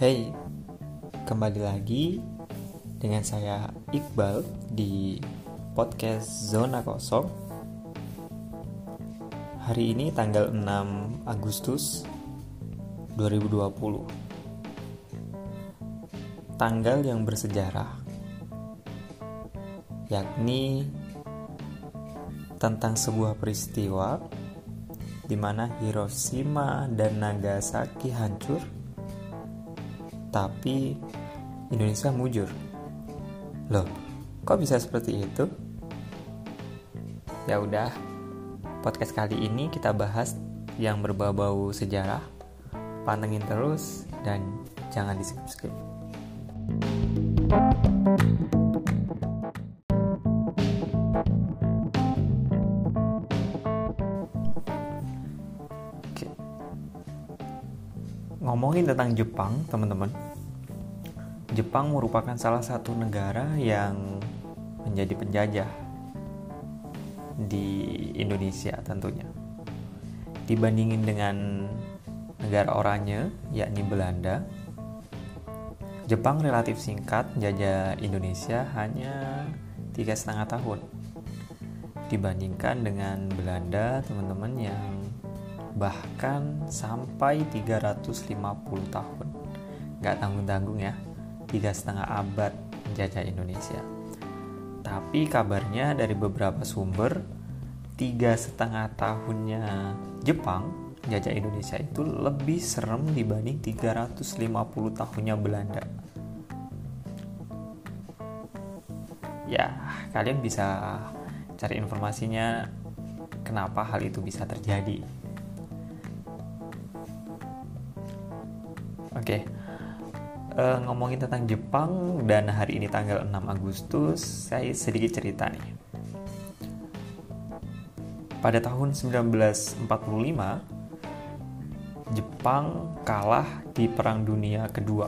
Hey, kembali lagi dengan saya Iqbal di podcast Zona Kosong. Hari ini tanggal 6 Agustus 2020. Tanggal yang bersejarah. Yakni tentang sebuah peristiwa di mana Hiroshima dan Nagasaki hancur tapi Indonesia mujur. Loh, kok bisa seperti itu? Ya udah, podcast kali ini kita bahas yang berbau-bau sejarah. Pantengin terus dan jangan di skip-skip. Ngomongin tentang Jepang, teman-teman. Jepang merupakan salah satu negara yang menjadi penjajah di Indonesia tentunya. Dibandingin dengan negara oranye, yakni Belanda, Jepang relatif singkat menjajah Indonesia hanya tiga setengah tahun dibandingkan dengan Belanda teman-teman yang bahkan sampai 350 tahun. Nggak tanggung-tanggung ya, tiga setengah abad menjajah Indonesia. Tapi kabarnya dari beberapa sumber, tiga setengah tahunnya Jepang jajah Indonesia itu lebih serem dibanding 350 tahunnya Belanda. Ya, kalian bisa cari informasinya kenapa hal itu bisa terjadi. Oke. Okay. Uh, eh, ngomongin tentang Jepang dan hari ini tanggal 6 Agustus, saya sedikit cerita nih. Pada tahun 1945, Jepang kalah di Perang Dunia Kedua.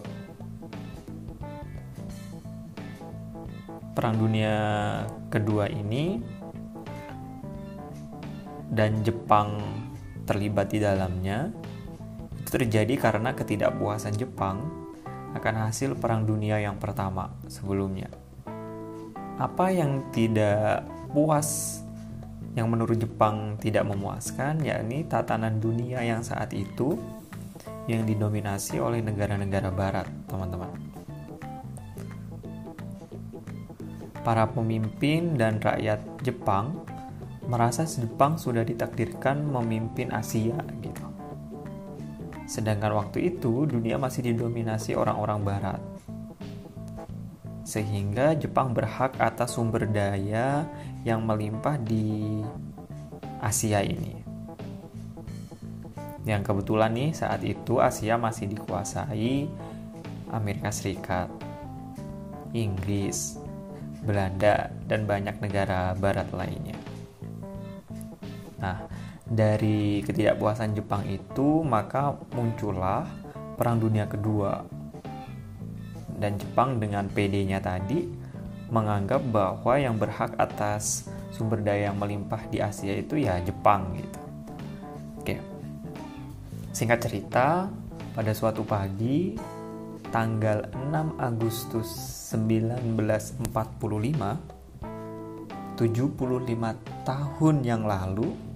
Perang Dunia Kedua ini dan Jepang terlibat di dalamnya terjadi karena ketidakpuasan Jepang akan hasil Perang Dunia yang pertama sebelumnya. Apa yang tidak puas yang menurut Jepang tidak memuaskan yakni tatanan dunia yang saat itu yang didominasi oleh negara-negara barat, teman-teman. Para pemimpin dan rakyat Jepang merasa Jepang sudah ditakdirkan memimpin Asia gitu. Sedangkan waktu itu dunia masih didominasi orang-orang barat. Sehingga Jepang berhak atas sumber daya yang melimpah di Asia ini. Yang kebetulan nih saat itu Asia masih dikuasai Amerika Serikat, Inggris, Belanda, dan banyak negara barat lainnya. Nah, dari ketidakpuasan Jepang itu maka muncullah Perang Dunia Kedua dan Jepang dengan PD-nya tadi menganggap bahwa yang berhak atas sumber daya yang melimpah di Asia itu ya Jepang gitu. Oke. Singkat cerita, pada suatu pagi tanggal 6 Agustus 1945 75 tahun yang lalu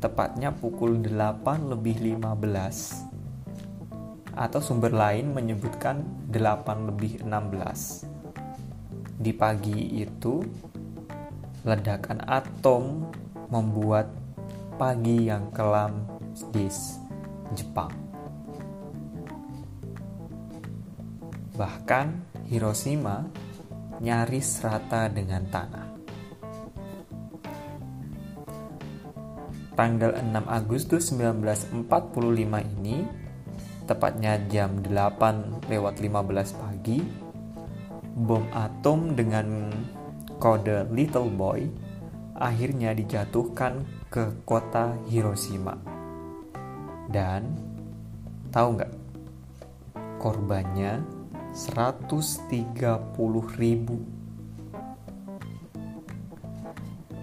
tepatnya pukul 8 lebih 15 atau sumber lain menyebutkan 8 lebih 16 di pagi itu ledakan atom membuat pagi yang kelam di Jepang. Bahkan Hiroshima nyaris rata dengan tanah tanggal 6 Agustus 1945 ini, tepatnya jam 8 lewat 15 pagi, bom atom dengan kode Little Boy akhirnya dijatuhkan ke kota Hiroshima. Dan tahu nggak? Korbannya 130 ribu.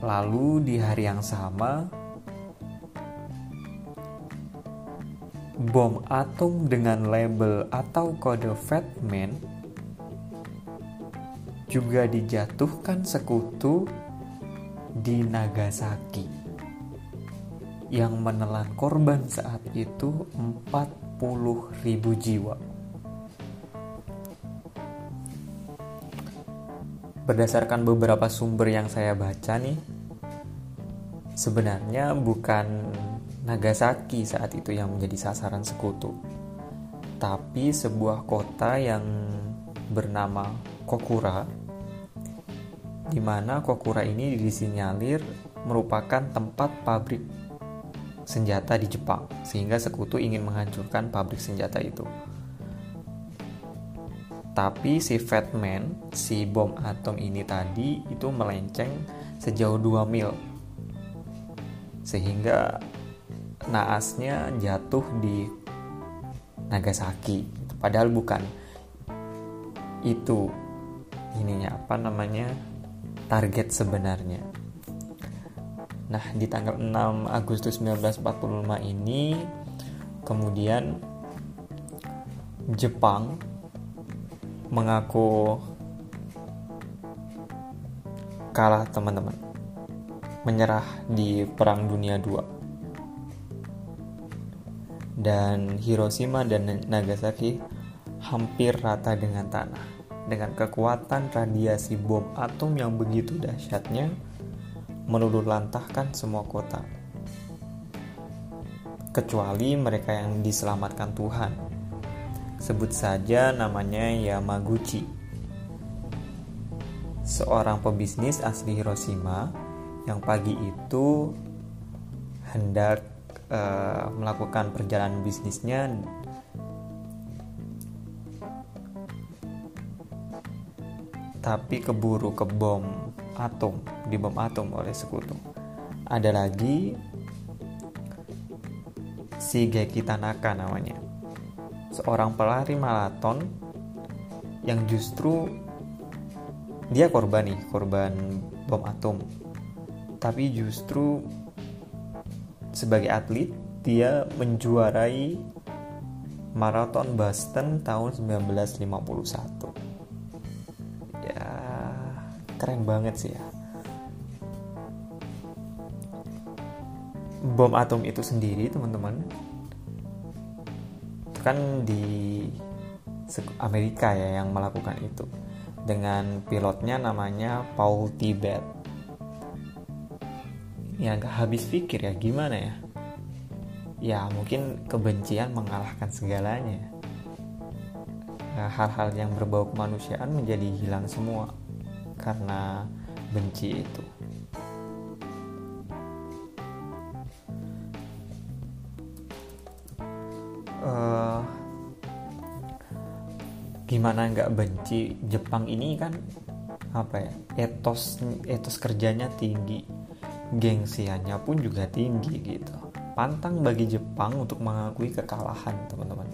Lalu di hari yang sama, bom atom dengan label atau kode Fatman juga dijatuhkan sekutu di Nagasaki yang menelan korban saat itu 40.000 jiwa. Berdasarkan beberapa sumber yang saya baca nih, sebenarnya bukan Nagasaki saat itu yang menjadi sasaran sekutu, tapi sebuah kota yang bernama Kokura, di mana Kokura ini disinyalir merupakan tempat pabrik senjata di Jepang, sehingga sekutu ingin menghancurkan pabrik senjata itu. Tapi si Fatman, si bom atom ini tadi itu melenceng sejauh 2 mil. Sehingga naasnya jatuh di Nagasaki. Padahal bukan itu ininya apa namanya target sebenarnya. Nah, di tanggal 6 Agustus 1945 ini kemudian Jepang mengaku kalah teman-teman menyerah di perang dunia 2 dan Hiroshima dan Nagasaki hampir rata dengan tanah. Dengan kekuatan radiasi bom atom yang begitu dahsyatnya meluluh lantahkan semua kota. Kecuali mereka yang diselamatkan Tuhan. Sebut saja namanya Yamaguchi. Seorang pebisnis asli Hiroshima yang pagi itu hendak uh, melakukan perjalanan bisnisnya tapi keburu ke bom atom, di bom atom oleh sekutu. Ada lagi si Geki Tanaka namanya seorang pelari maraton yang justru dia korban nih, korban bom atom. Tapi justru sebagai atlet dia menjuarai maraton Boston tahun 1951. Ya, keren banget sih ya. Bom atom itu sendiri, teman-teman, kan di Amerika ya yang melakukan itu dengan pilotnya namanya Paul Tibet ya gak habis pikir ya gimana ya? Ya mungkin kebencian mengalahkan segalanya. Nah, hal-hal yang berbau kemanusiaan menjadi hilang semua karena benci itu. Gimana nggak benci Jepang ini kan apa ya etos etos kerjanya tinggi gengsiannya pun juga tinggi gitu. Pantang bagi Jepang untuk mengakui kekalahan teman-teman.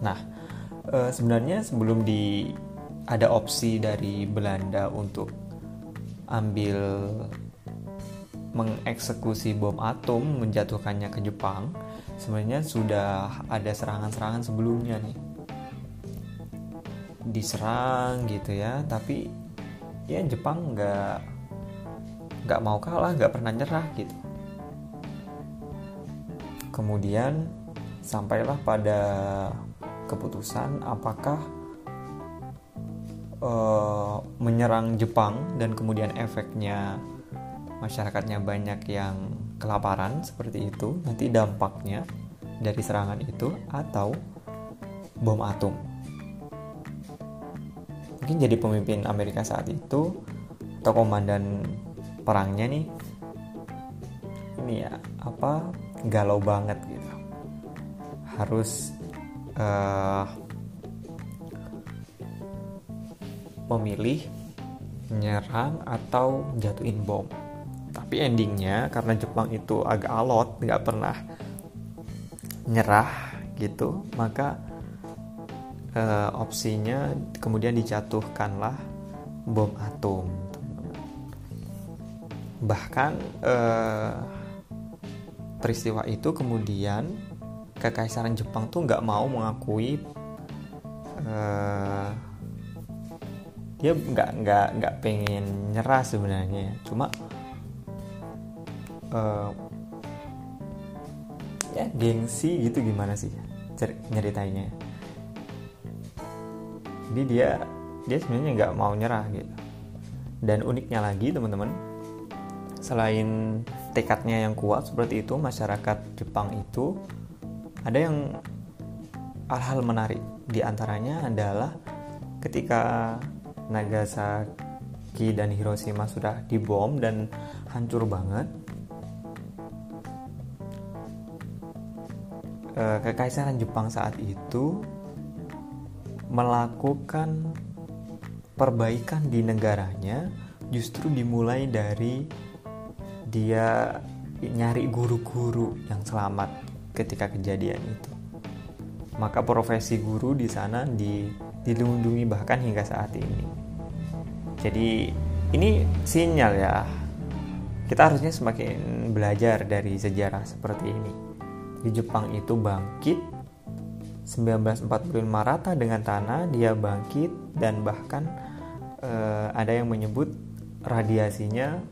Nah e, sebenarnya sebelum di ada opsi dari Belanda untuk ambil mengeksekusi bom atom menjatuhkannya ke Jepang sebenarnya sudah ada serangan-serangan sebelumnya nih. Diserang gitu ya tapi ya Jepang nggak nggak mau kalah nggak pernah nyerah gitu. Kemudian sampailah pada keputusan apakah uh, menyerang Jepang dan kemudian efeknya masyarakatnya banyak yang kelaparan seperti itu nanti dampaknya dari serangan itu atau bom atom mungkin jadi pemimpin Amerika saat itu atau komandan perangnya nih ini ya apa galau banget gitu. Harus uh, memilih menyerang atau jatuhin bom. Tapi endingnya karena Jepang itu agak alot nggak pernah nyerah gitu maka uh, opsinya kemudian dijatuhkanlah bom atom bahkan uh, peristiwa itu kemudian kekaisaran Jepang tuh nggak mau mengakui uh, dia nggak nggak nggak pengen nyerah sebenarnya. Cuma uh, ya gengsi gitu gimana sih nyeritainnya jadi dia dia sebenarnya nggak mau nyerah gitu. Dan uniknya lagi teman-teman selain tekadnya yang kuat seperti itu masyarakat Jepang itu ada yang hal-hal menarik. Di antaranya adalah ketika Nagasaki dan Hiroshima sudah dibom dan hancur banget eh, kekaisaran Jepang saat itu melakukan perbaikan di negaranya justru dimulai dari dia nyari guru-guru yang selamat ketika kejadian itu. Maka profesi guru di sana di, dilindungi bahkan hingga saat ini. Jadi ini sinyal ya. Kita harusnya semakin belajar dari sejarah seperti ini. Di Jepang itu bangkit 1945 rata dengan tanah, dia bangkit dan bahkan uh, ada yang menyebut radiasinya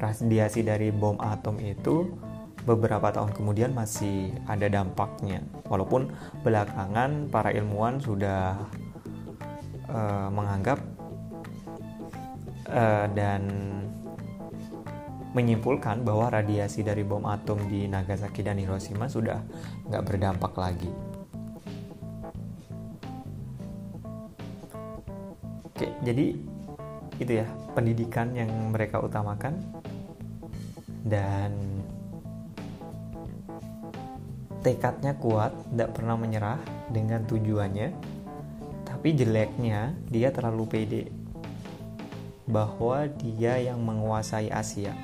radiasi dari bom atom itu beberapa tahun kemudian masih ada dampaknya. Walaupun belakangan para ilmuwan sudah uh, menganggap uh, dan menyimpulkan bahwa radiasi dari bom atom di Nagasaki dan Hiroshima sudah nggak berdampak lagi. Jadi itu ya pendidikan yang mereka utamakan dan tekadnya kuat, tidak pernah menyerah dengan tujuannya. Tapi jeleknya dia terlalu pede bahwa dia yang menguasai Asia.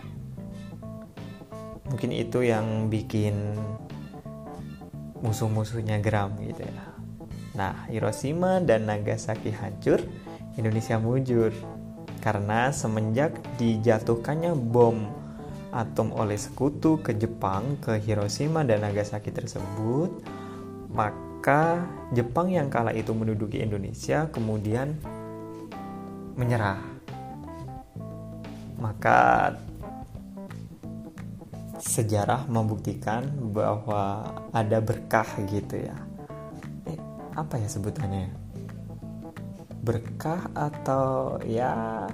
Mungkin itu yang bikin musuh-musuhnya geram gitu ya. Nah, Hiroshima dan Nagasaki hancur Indonesia mujur karena semenjak dijatuhkannya bom atom oleh sekutu ke Jepang, ke Hiroshima dan Nagasaki tersebut, maka Jepang yang kala itu menduduki Indonesia kemudian menyerah. Maka sejarah membuktikan bahwa ada berkah gitu ya. Eh, apa ya sebutannya? Berkah atau ya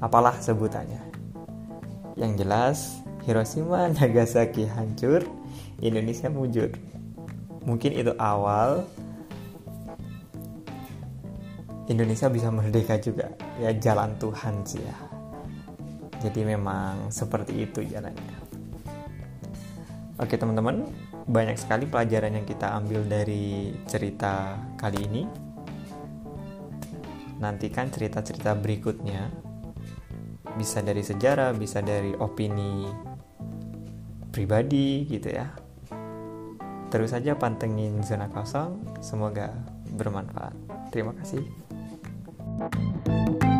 apalah sebutannya. Yang jelas Hiroshima Nagasaki hancur, Indonesia mujur. Mungkin itu awal Indonesia bisa merdeka juga. Ya jalan Tuhan sih ya. Jadi memang seperti itu jalannya. Oke teman-teman, banyak sekali pelajaran yang kita ambil dari cerita kali ini nantikan cerita-cerita berikutnya bisa dari sejarah, bisa dari opini pribadi gitu ya. Terus saja pantengin zona kosong, semoga bermanfaat. Terima kasih. thank you